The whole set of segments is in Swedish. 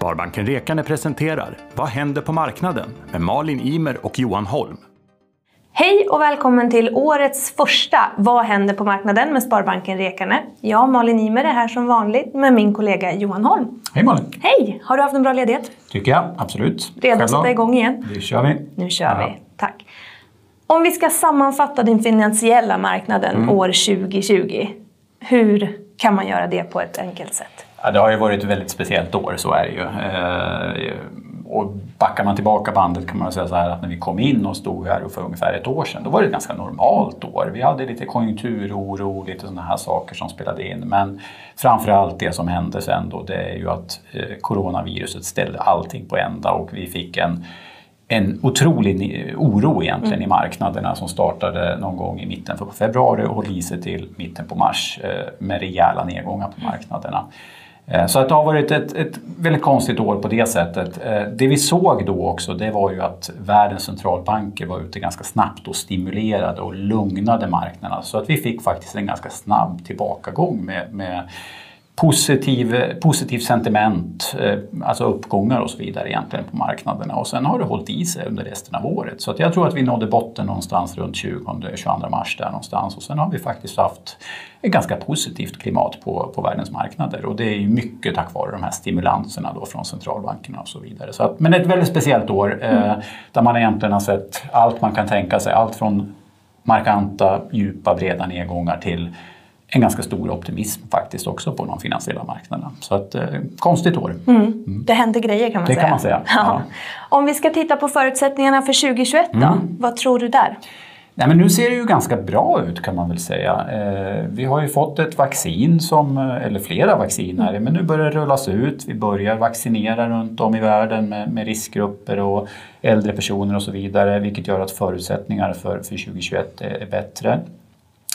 Sparbanken Rekane presenterar Vad händer på marknaden? med Malin Imer och Johan Holm. Hej och välkommen till årets första Vad händer på marknaden med Sparbanken Rekane. Jag, Malin Imer, är här som vanligt med min kollega Johan Holm. Hej Malin! Hej! Har du haft en bra ledighet? Tycker jag, absolut. Redo att sätta igång igen? Nu kör vi. Nu kör vi. Tack. Om vi ska sammanfatta den finansiella marknaden Mm. år 2020, hur kan man göra det på ett enkelt sätt? Ja, det har ju varit ett väldigt speciellt år, så är det ju. Eh, och backar man tillbaka bandet kan man säga så här att när vi kom in och stod här för ungefär ett år sedan, då var det ett ganska normalt år. Vi hade lite konjunkturoro, lite sådana här saker som spelade in. Men framförallt det som hände sen då, det är ju att eh, coronaviruset ställde allting på ända och vi fick en en otrolig oro egentligen i marknaderna som startade någon gång i mitten på februari och höll i sig till mitten på mars eh, med rejäla nedgångar på marknaderna. Eh, så att det har varit ett, ett väldigt konstigt år på det sättet. Eh, det vi såg då också det var ju att världens centralbanker var ute ganska snabbt och stimulerade och lugnade marknaderna. Så att vi fick faktiskt en ganska snabb tillbakagång med, med positiv, positiv sentiment, eh, alltså uppgångar och så vidare egentligen på marknaderna. Och sen har det hållit i sig under resten av året. Så att jag tror att vi nådde botten någonstans runt 20-22 mars där någonstans. Och sen har vi faktiskt haft ett ganska positivt klimat på, på världens marknader. Och det är ju mycket tack vare de här stimulanserna då från centralbankerna och så vidare. Så att, men ett väldigt speciellt år eh, där man egentligen har sett allt man kan tänka sig. Allt från markanta, djupa, breda nedgångar till en ganska stor optimism faktiskt också på de finansiella marknaderna. Så att, eh, konstigt år. Det hände grejer kan man Det säga. kan man säga, ja. Om vi ska titta på förutsättningarna för 2021 då, Mm. vad tror du där? Nej, men nu ser det ju ganska bra ut kan man väl säga. Eh, vi har ju fått ett vaccin, som, eh, eller flera vacciner, men nu börjar det rullas ut. Vi börjar vaccinera runt om i världen med, med riskgrupper och äldre personer och så vidare, vilket gör att förutsättningarna för, för 2021 är, bättre.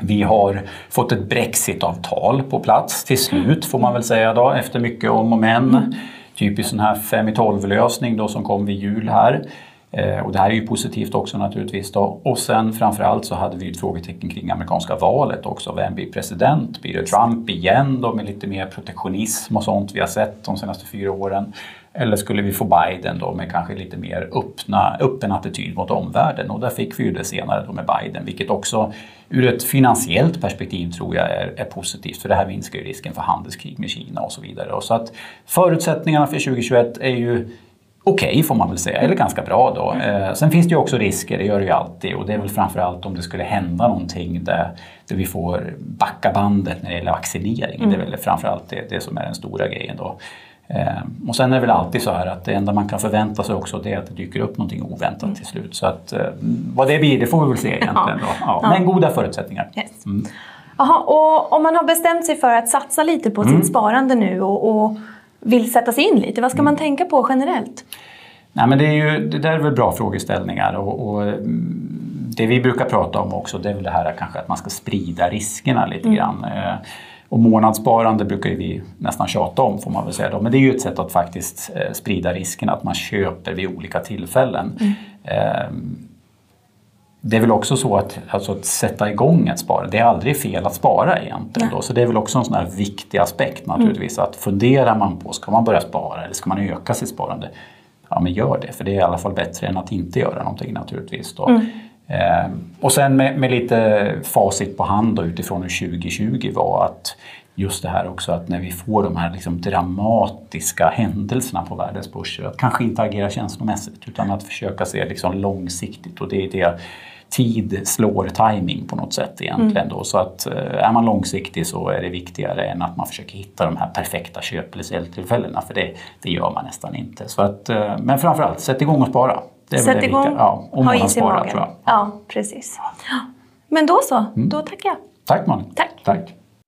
Vi har fått ett Brexit-avtal på plats till slut får man väl säga då efter mycket om och men. Typisk sån här 5 i 12-lösning då som kom vid jul här. Eh, och det här är ju positivt också naturligtvis då. Och sen framförallt så hade vi ett frågetecken kring amerikanska valet också. Vem blir president? Blir det Trump igen då med lite mer protektionism och sånt vi har sett de senaste fyra åren? Eller skulle vi få Biden då med kanske lite mer öppna, öppen attityd mot omvärlden? Och där fick vi ju det senare då med Biden, vilket också ur ett finansiellt perspektiv tror jag är, är positivt. För det här minskar ju risken för handelskrig med Kina och så vidare. Och så att förutsättningarna för 2021 är ju okej får man väl säga, eller ganska bra då. Eh, sen finns det ju också risker, det gör det ju alltid. Och det är väl framförallt om det skulle hända någonting där, där vi får backa bandet när det gäller vaccinering. Det är väl framförallt det, det som är den stora grejen då. Eh, och sen är det väl alltid så här att det enda man kan förvänta sig också det är att det dyker upp någonting oväntat till slut. Så att eh, vad det blir, det får vi väl se egentligen då. Ja, Men goda förutsättningar. Yes. Jaha, och om man har bestämt sig för att satsa lite på Mm. sitt sparande nu och, och vill sätta sig in lite, vad ska Mm. man tänka på generellt? Nej, men det, är ju, det där är väl bra frågeställningar. Och, och mm, det vi brukar prata om också det är väl det här kanske att man ska sprida riskerna lite grann. Eh, Och månadssparande brukar vi nästan tjata om får man väl säga. Då. Men det är ju ett sätt att faktiskt eh, sprida riskerna, att man köper vid olika tillfällen. Eh, det är väl också så att, alltså att sätta igång ett sparande, det är aldrig fel att spara egentligen. Då. Så det är väl också en sån här viktig aspekt naturligtvis. Att funderar man på, ska man börja spara eller ska man öka sitt sparande? Ja men gör det, för det är i alla fall bättre än att inte göra någonting naturligtvis. Då. Eh, och sen med, med lite facit på hand då, utifrån hur 2020 var att just det här också att när vi får de här liksom dramatiska händelserna på världens börser, att kanske inte agera känslomässigt utan att försöka se liksom långsiktigt och det är det tid slår timing på något sätt egentligen. Då. Så att eh, är man långsiktig så är det viktigare än att man försöker hitta de här perfekta köp eller säljtillfällena för det, det gör man nästan inte. Så att, eh, men framförallt, sätt igång och spara. Det är väl Sätt det igång. Ja, och ha is i magen. tror jag. Ja, precis. Men då så, Mm. då tackar jag. Tack Malin. Tack. Tack.